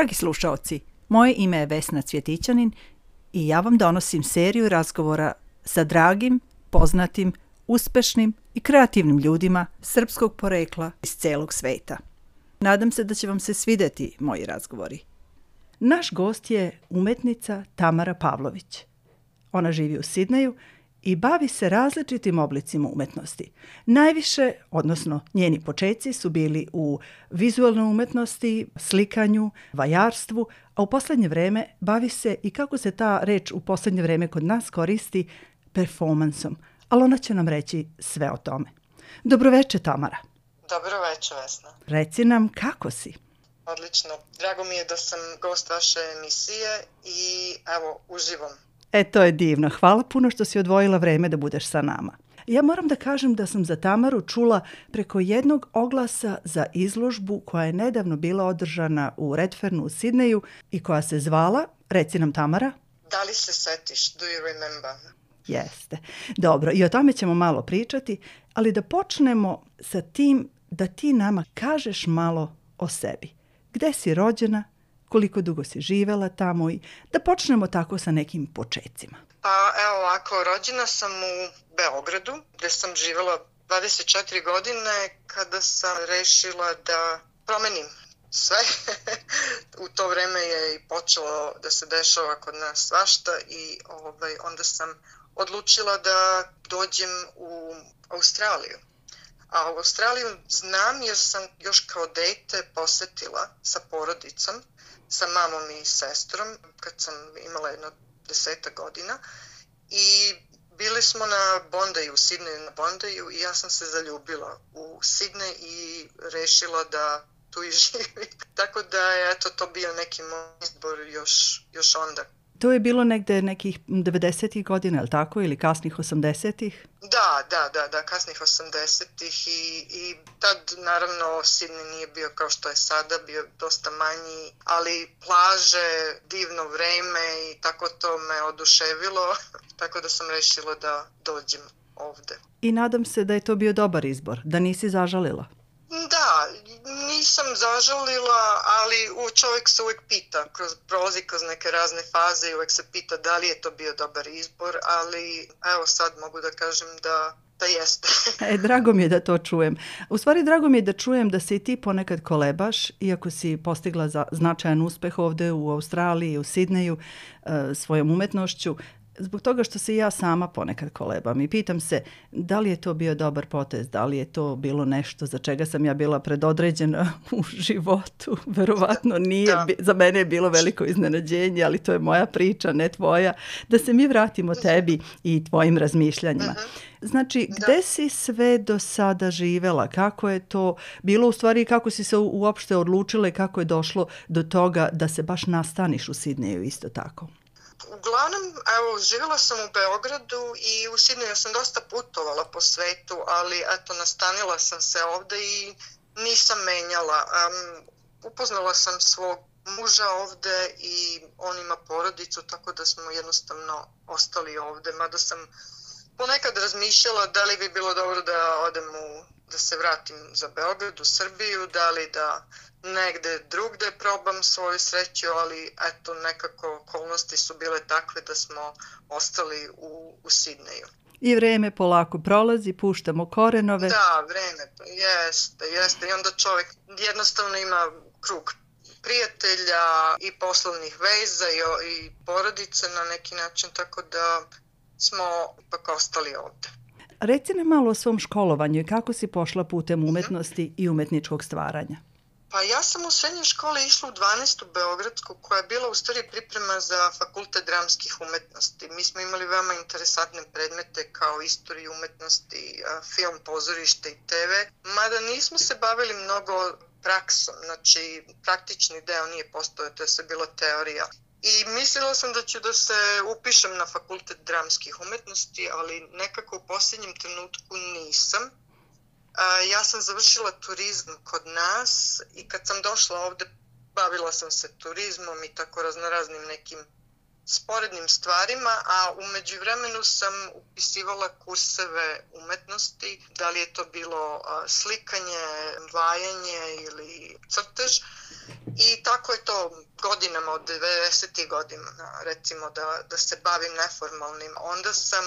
Dragi slušaoci, moje ime je Vesna Cvjetićanin i ja vam donosim seriju razgovora sa dragim, poznatim, uspešnim i kreativnim ljudima srpskog porekla iz celog sveta. Nadam se da će vam se svideti moji razgovori. Naš gost je umetnica Tamara Pavlović. Ona živi u Sidneju i bavi se različitim oblicima umetnosti. Najviše, odnosno njeni početci su bili u vizualnoj umetnosti, slikanju, vajarstvu, a u poslednje vreme bavi se i kako se ta reč u poslednje vreme kod nas koristi performansom, ali ona će nam reći sve o tome. Dobroveče, Tamara. Dobroveče, Vesna. Reci nam kako si? Odlično. Drago mi je da sam gost vaše emisije i evo, uživam E, to je divno. Hvala puno što si odvojila vreme da budeš sa nama. Ja moram da kažem da sam za Tamaru čula preko jednog oglasa za izložbu koja je nedavno bila održana u Redfernu u Sidneju i koja se zvala, reci nam Tamara. Da li se setiš? Do you remember? Jeste. Dobro, i o tome ćemo malo pričati, ali da počnemo sa tim da ti nama kažeš malo o sebi. Gde si rođena, koliko dugo si živela tamo i da počnemo tako sa nekim početcima. Pa evo ovako, rođena sam u Beogradu gde sam živela 24 godine kada sam rešila da promenim sve. u to vreme je i počelo da se dešava kod nas svašta i ovaj, onda sam odlučila da dođem u Australiju. A u Australiju znam jer sam još kao dete posetila sa porodicom sa mamom i sestrom kad sam imala jedno deseta godina i bili smo na Bondaju, u Sidneju na Bondaju i ja sam se zaljubila u Sidne i rešila da tu i živim. Tako da je to bio neki moj izbor još, još onda To je bilo negde nekih 90. godina, je tako? Ili kasnih 80-ih? Da, da, da, da, kasnih 80-ih i, i tad naravno Sidney nije bio kao što je sada, bio dosta manji, ali plaže, divno vreme i tako to me oduševilo, tako da sam rešila da dođem ovde. I nadam se da je to bio dobar izbor, da nisi zažalila. Da, nisam zažalila, ali u čovjek se uvek pita, kroz, prolazi kroz neke razne faze i uvek se pita da li je to bio dobar izbor, ali evo sad mogu da kažem da da jeste. e, drago mi je da to čujem. U stvari, drago mi je da čujem da se i ti ponekad kolebaš, iako si postigla za značajan uspeh ovde u Australiji, u Sidneju, e, svojom umetnošću zbog toga što se ja sama ponekad kolebam i pitam se da li je to bio dobar potez, da li je to bilo nešto za čega sam ja bila predodređena u životu. Verovatno nije, da. za mene je bilo veliko iznenađenje, ali to je moja priča, ne tvoja. Da se mi vratimo tebi i tvojim razmišljanjima. Mhm. Znači, da. gde si sve do sada živela? Kako je to bilo u stvari kako si se uopšte odlučila i kako je došlo do toga da se baš nastaniš u Sidneju isto tako? Uglavnom, evo, živjela sam u Beogradu i u Sidneju sam dosta putovala po svetu, ali eto, nastanila sam se ovde i nisam menjala. Um, upoznala sam svog muža ovde i on ima porodicu, tako da smo jednostavno ostali ovde, mada sam ponekad razmišljala da li bi bilo dobro da odem u, da se vratim za Beograd u Srbiju, da li da negde drugde probam svoju sreću, ali eto nekako okolnosti su bile takve da smo ostali u, u Sidneju. I vreme polako prolazi, puštamo korenove. Da, vreme, jeste, jeste. I onda čovjek jednostavno ima krug prijatelja i poslovnih veza i, i porodice na neki način, tako da smo ipak ostali ovde. Reci nam malo o svom školovanju i kako si pošla putem umetnosti i umetničkog stvaranja. Pa ja sam u srednjoj škole išla u 12. Beogradsku koja je bila u stvari priprema za fakultet dramskih umetnosti. Mi smo imali veoma interesantne predmete kao istoriju umetnosti, film, pozorište i TV, mada nismo se bavili mnogo praksom, znači praktični deo nije postojao, to je sve bilo teorija. I mislila sam da ću da se upišem na fakultet dramskih umetnosti, ali nekako u posljednjem trenutku nisam ja sam završila turizam kod nas i kad sam došla ovde bavila sam se turizmom i tako raznoraznim nekim sporednim stvarima, a umeđu vremenu sam upisivala kurseve umetnosti, da li je to bilo slikanje, vajanje ili crtež. I tako je to godinama, od 90. godina, recimo da, da se bavim neformalnim, onda sam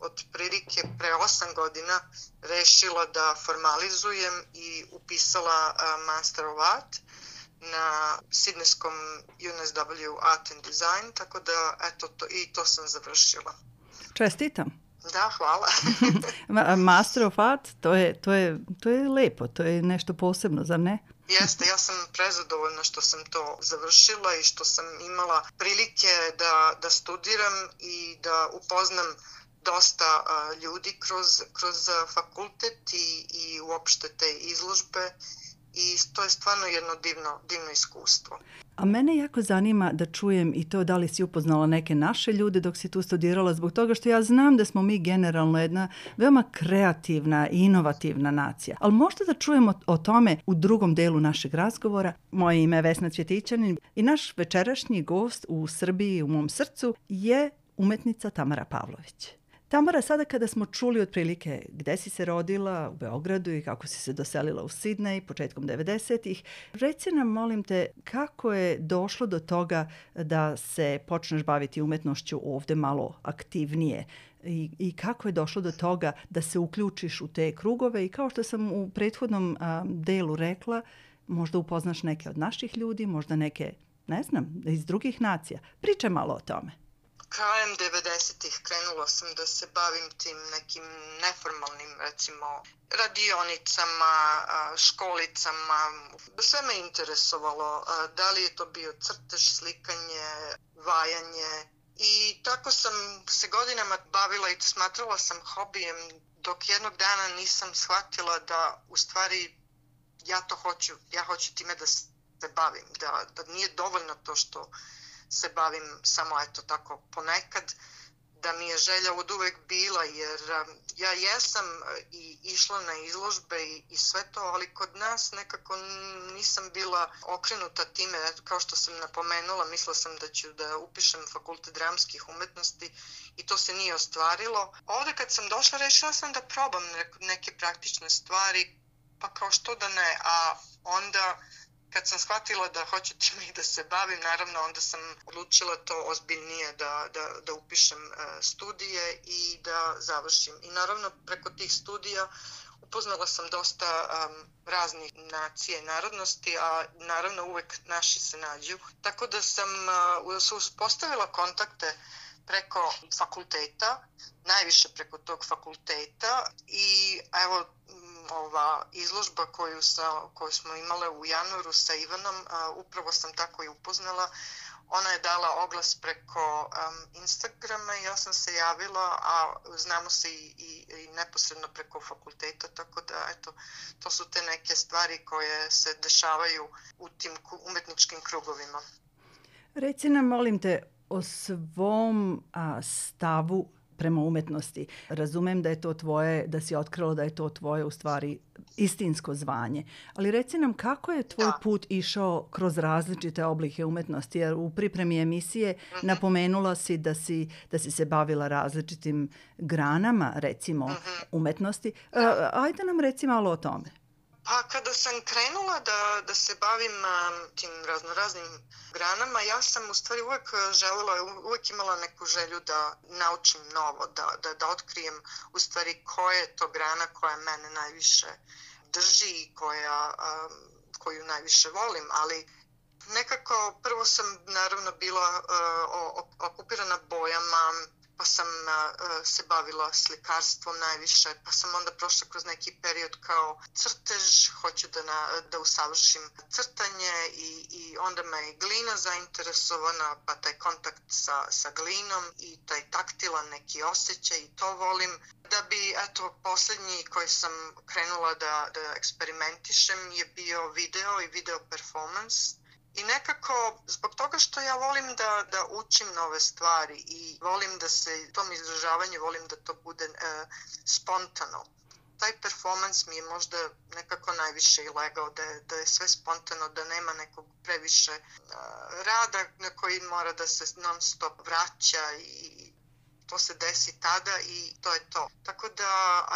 otprilike pre 8 godina rešila da formalizujem i upisala Master of Art na Sidneskom UNSW Art and Design, tako da eto to, i to sam završila. Čestitam. Da, hvala. Master of Art, to je, to, je, to je lepo, to je nešto posebno, zar ne? Jeste, ja sam prezadovoljna što sam to završila i što sam imala prilike da, da studiram i da upoznam dosta ljudi kroz, kroz fakultet i, i uopšte te izložbe i to je stvarno jedno divno, divno iskustvo. A mene jako zanima da čujem i to da li si upoznala neke naše ljude dok si tu studirala, zbog toga što ja znam da smo mi generalno jedna veoma kreativna i inovativna nacija. Ali možda da čujemo o tome u drugom delu našeg razgovora. Moje ime je Vesna Cvjetićanin i naš večerašnji gost u Srbiji u mom srcu je umetnica Tamara Pavlović. Tamara, sada kada smo čuli otprilike gde si se rodila u Beogradu i kako si se doselila u Sidnej početkom 90-ih, reci nam, molim te, kako je došlo do toga da se počneš baviti umetnošću ovde malo aktivnije? I, i kako je došlo do toga da se uključiš u te krugove? I kao što sam u prethodnom a, delu rekla, možda upoznaš neke od naših ljudi, možda neke, ne znam, iz drugih nacija. Pričaj malo o tome krajem 90-ih krenula sam da se bavim tim nekim neformalnim, recimo, radionicama, školicama. Sve me interesovalo. Da li je to bio crtež, slikanje, vajanje. I tako sam se godinama bavila i smatrala sam hobijem dok jednog dana nisam shvatila da u stvari ja to hoću, ja hoću time da se bavim, da, da nije dovoljno to što se bavim samo eto tako ponekad da mi je želja od uvek bila jer um, ja jesam uh, i išla na izložbe i, i sve to, ali kod nas nekako nisam bila okrenuta time, kao što sam napomenula, mislila sam da ću da upišem fakultet dramskih umetnosti i to se nije ostvarilo. Ovde kad sam došla rešila sam da probam neke praktične stvari, pa kao što da ne, a onda kad sam shvatila da hoću time da se bavim, naravno onda sam odlučila to ozbiljnije da, da, da upišem e, studije i da završim. I naravno preko tih studija upoznala sam dosta um, raznih nacije i narodnosti, a naravno uvek naši se nađu. Tako da sam uh, uspostavila kontakte preko fakulteta, najviše preko tog fakulteta i evo ova izložba koju, sa, koju smo imale u januaru sa Ivanom, a, upravo sam tako i upoznala. Ona je dala oglas preko um, Instagrama i ja sam se javila, a znamo se i, i, i neposredno preko fakulteta, tako da eto, to su te neke stvari koje se dešavaju u tim umetničkim krugovima. Reci nam, molim te, o svom a, stavu prema umetnosti. Razumem da je to tvoje, da si otkrilo da je to tvoje u stvari istinsko zvanje. Ali reci nam kako je tvoj da. put išao kroz različite oblike umetnosti, jer u pripremi emisije mm -hmm. napomenula si da si, da si se bavila različitim granama, recimo, mm -hmm. umetnosti. Da. ajde nam reci malo o tome. Pa kada sam krenula da, da se bavim tim raznoraznim granama, ja sam u stvari uvek želela, uvek imala neku želju da naučim novo, da, da, da otkrijem u stvari koja je to grana koja mene najviše drži i koja, koju najviše volim, ali nekako prvo sam naravno bila okupirana bojama, pa sam uh, se bavila slikarstvom najviše, pa sam onda prošla kroz neki period kao crtež, hoću da, na, da usavršim crtanje i, i onda me je glina zainteresovana, pa taj kontakt sa, sa glinom i taj taktilan neki osjećaj i to volim. Da bi, eto, poslednji koji sam krenula da, da eksperimentišem je bio video i video performance I nekako, zbog toga što ja volim da, da učim nove stvari i volim da se tom izražavanju, volim da to bude e, spontano. Taj performans mi je možda nekako najviše i legao, da je, da je sve spontano, da nema nekog previše e, rada na koji mora da se non stop vraća i to se desi tada i to je to. Tako da,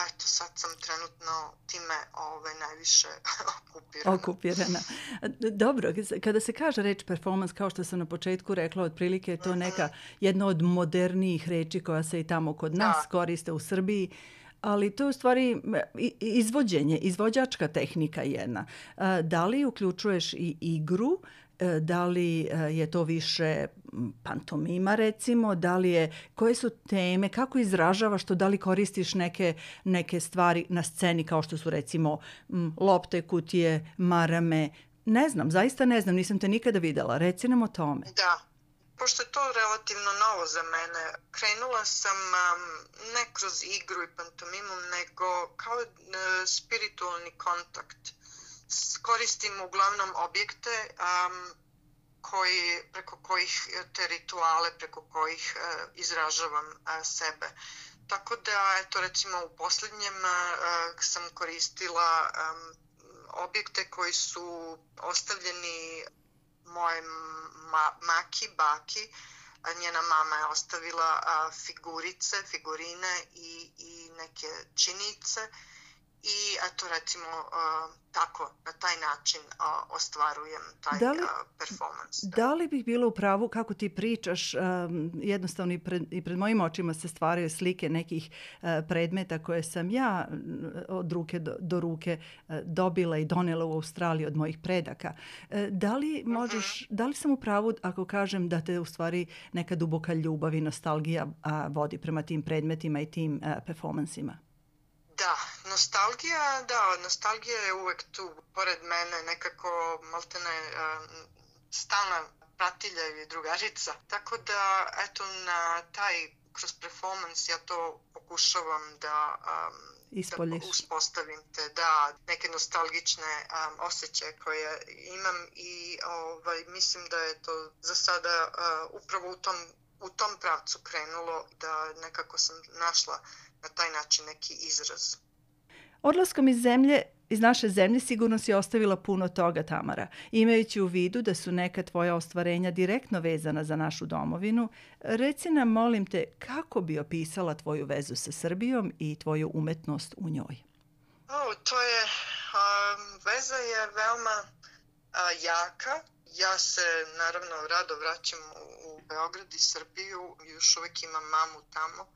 eto, sad sam trenutno time ovaj, najviše okupirana. Okupirana. Dobro, kada se kaže reč performance, kao što sam na početku rekla, otprilike je to mhm. neka jedna od modernijih reči koja se i tamo kod nas da. koriste u Srbiji ali to je u stvari izvođenje, izvođačka tehnika jedna. Da li uključuješ i igru da li e, je to više pantomima recimo, da li je, koje su teme, kako izražavaš to, da li koristiš neke, neke stvari na sceni kao što su recimo lopte, kutije, marame, ne znam, zaista ne znam, nisam te nikada videla, reci nam o tome. Da, pošto je to relativno novo za mene, krenula sam um, ne kroz igru i pantomimu, nego kao uh, spiritualni kontakt koristim uglavnom objekte um, koji, preko kojih te rituale, preko kojih uh, izražavam uh, sebe. Tako da, eto, recimo u poslednjem uh, sam koristila um, objekte koji su ostavljeni moje ma maki, baki, njena mama je ostavila a, figurice, figurine i, i neke činice i eto recimo tako na taj način ostvarujem taj da li, performance. Da. da li bih bila u pravu kako ti pričaš jednostavno i pred, i pred mojim očima se stvaraju slike nekih uh, predmeta koje sam ja od ruke do, do ruke uh, dobila i donela u Australiji od mojih predaka. Da li možeš, uh mhm. -huh. da li sam u pravu ako kažem da te u stvari neka duboka ljubav i nostalgija vodi prema tim predmetima i tim performansima? Da, nostalgija, da, nostalgija je uvek tu, pored mene, nekako maltene um, stalna pratilja ili drugarica. Tako da, eto, na taj, kroz performance ja to pokušavam da um, Ispoljiš. da uspostavim te, da, neke nostalgične um, osjećaje koje imam i ovaj, mislim da je to za sada uh, upravo u tom, u tom pravcu krenulo da nekako sam našla na taj način neki izraz. Odlaskom iz zemlje iz naše zemlje sigurno si ostavila puno toga, Tamara. Imajući u vidu da su neka tvoja ostvarenja direktno vezana za našu domovinu, reci nam, molim te, kako bi opisala tvoju vezu sa Srbijom i tvoju umetnost u njoj? O, to je, um, veza je veoma a, jaka. Ja se naravno rado vraćam u, u Beograd i Srbiju, još uvek imam mamu tamo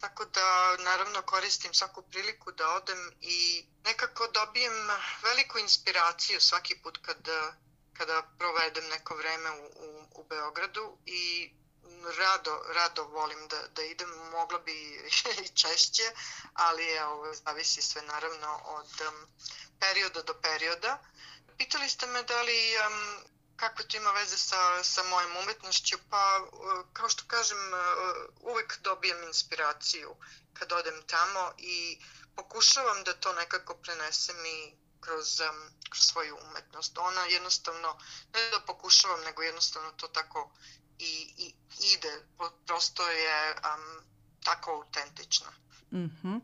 Tako da naravno koristim svaku priliku da odem i nekako dobijem veliku inspiraciju svaki put kada, kada provedem neko vreme u, u, u Beogradu i rado, rado volim da, da idem, mogla bi i češće, ali je, ovo, zavisi sve naravno od um, perioda do perioda. Pitali ste me da li um, kako to ima veze sa, sa mojom umetnošću? Pa, uh, kao što kažem, uh, uvek dobijem inspiraciju kad odem tamo i pokušavam da to nekako prenesem i kroz, kroz svoju umetnost. Ona jednostavno, ne da pokušavam, nego jednostavno to tako i, i ide. Prosto je um, tako autentično. Mhm. Mm.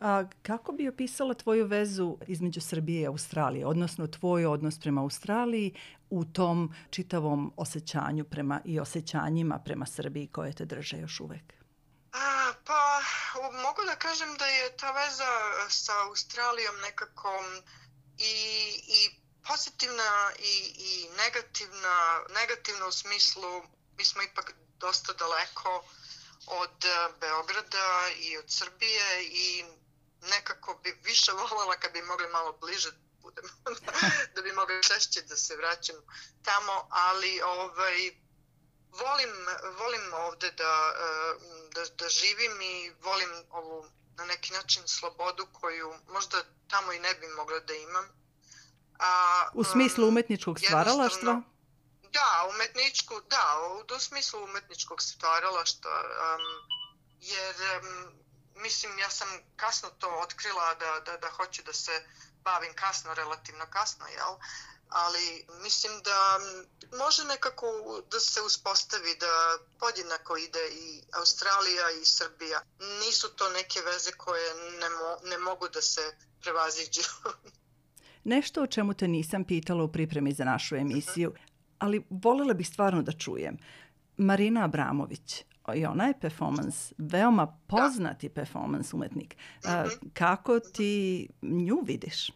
A kako bi opisala tvoju vezu između Srbije i Australije, odnosno tvoj odnos prema Australiji u tom čitavom osjećanju prema i osjećanjima prema Srbiji koje te drže još uvek? A, pa mogu da kažem da je ta veza sa Australijom nekako i, i pozitivna i, i negativna, negativna u smislu mi smo ipak dosta daleko od Beograda i od Srbije i nekako bi više voljela kad bi mogli malo bliže budem, da bi mogli češće da se vraćam tamo, ali ovaj, volim, volim ovde da, eh, da, da živim i volim ovu na neki način slobodu koju možda tamo i ne bi mogla da imam. A, u smislu umetničkog stvaralaštva? Da, umetničku, da, u, u smislu umetničkog stvaralaštva, um, jer um, mislim, ja sam kasno to otkrila da, da, da hoću da se bavim kasno, relativno kasno, jel? Ali mislim da može nekako da se uspostavi da podjednako ide i Australija i Srbija. Nisu to neke veze koje ne, mo, ne mogu da se prevaziđu. Nešto o čemu te nisam pitala u pripremi za našu emisiju, ali volela bih stvarno da čujem. Marina Abramović, i ona je performance, veoma poznati da. performance umetnik. Mm -hmm. Kako ti nju vidiš?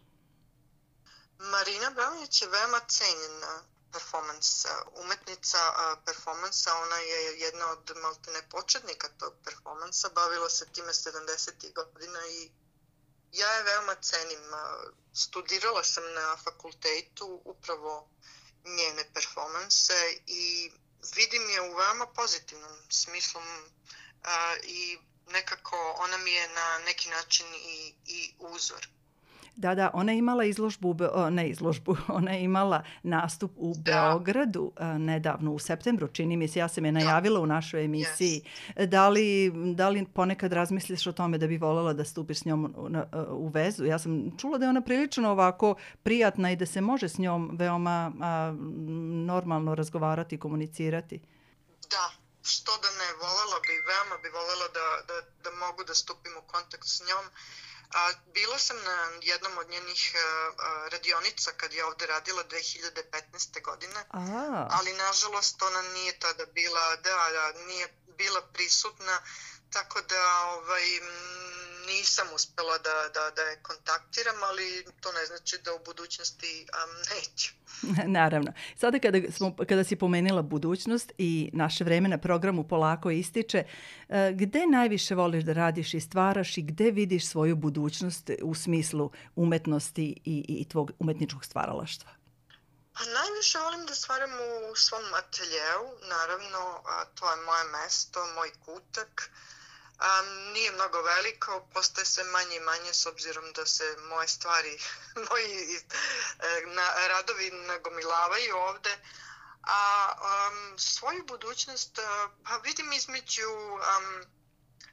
Marina Branić je veoma cenjena performance umetnica performansa, ona je jedna od maltene početnika tog performansa, bavila se time 70. godina i ja je veoma cenim. Studirala sam na fakultetu upravo njene performanse i vidim je u veoma pozitivnom smislu i nekako ona mi je na neki način i, i uzor. Da, da, ona je imala izložbu, ne izložbu, ona je imala nastup u da. Beogradu nedavno, u septembru, čini mi se, ja sam je da. najavila u našoj emisiji. Yes. Da, li, da li ponekad razmisliš o tome da bi voljela da stupiš s njom u vezu? Ja sam čula da je ona prilično ovako prijatna i da se može s njom veoma a, normalno razgovarati i komunicirati. Da, što da ne, volela bi, veoma bi volela da, da, da mogu da stupim u kontakt s njom. A, bila sam na jednom od njenih a, a, radionica kad je ovde radila 2015. godine, Aha. ali nažalost ona nije tada bila, da, da, nije bila prisutna, tako da ovaj, nisam uspela da, da, da je kontaktiram, ali to ne znači da u budućnosti um, neću. Naravno. Sada kada, smo, kada si pomenila budućnost i naše vreme na programu polako ističe, e, gde najviše voliš da radiš i stvaraš i gde vidiš svoju budućnost u smislu umetnosti i, i tvog umetničkog stvaralaštva? Pa najviše volim da stvaram u svom ateljeu, naravno, a to je moje mesto, moj kutak. A, nije mnogo veliko, postaje sve manje i manje s obzirom da se moje stvari, moji e, na, radovi nagomilavaju ovde. A um, svoju budućnost pa vidim između um,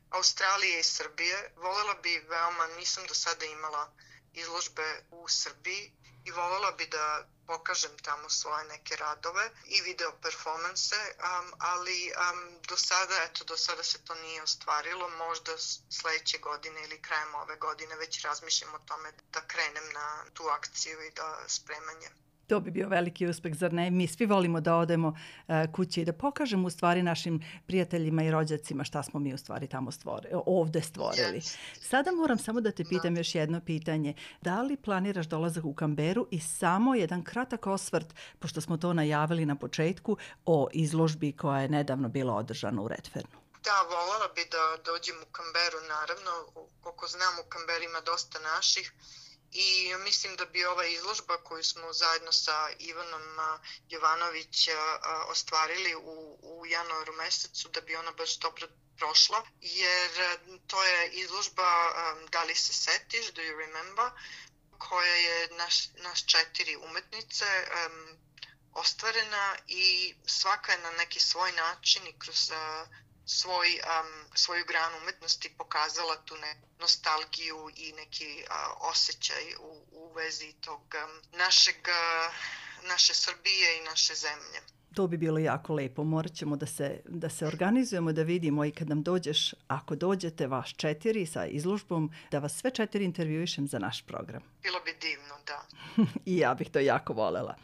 Australije i Srbije. Volela bi veoma, nisam do sada imala izložbe u Srbiji i volela bi da pokažem tamo svoje neke radove i video performanse, um, ali um, do sada, eto, do sada se to nije ostvarilo, možda sledeće godine ili krajem ove godine već razmišljam o tome da krenem na tu akciju i da spremanje. To bi bio veliki uspeh, zar ne? Mi svi volimo da odemo uh, kući i da pokažemo u stvari našim prijateljima i rođacima šta smo mi u stvari tamo stvorili, ovde stvorili. Sada moram samo da te pitam još jedno pitanje. Da li planiraš dolazak u Kamberu i samo jedan kratak osvrt, pošto smo to najavili na početku, o izložbi koja je nedavno bila održana u Redfernu? Da, volala bi da dođem u Kamberu, naravno. Koliko znam, u Kamberu ima dosta naših i mislim da bi ova izložba koju smo zajedno sa Ivanom Jovanović ostvarili u, u januaru mesecu, da bi ona baš dobro prošla, jer to je izložba Da li se setiš, Do you remember, koja je naš, naš četiri umetnice um, ostvarena i svaka je na neki svoj način i kroz uh, svoj, um, svoju granu umetnosti pokazala tu ne, nostalgiju i neki uh, osjećaj u, u vezi tog um, našeg, uh, naše Srbije i naše zemlje. To bi bilo jako lepo. Morat ćemo da se, da se organizujemo, da vidimo i kad nam dođeš, ako dođete vaš četiri sa izložbom, da vas sve četiri intervjuišem za naš program. Bilo bi divno, da. I ja bih to jako volela.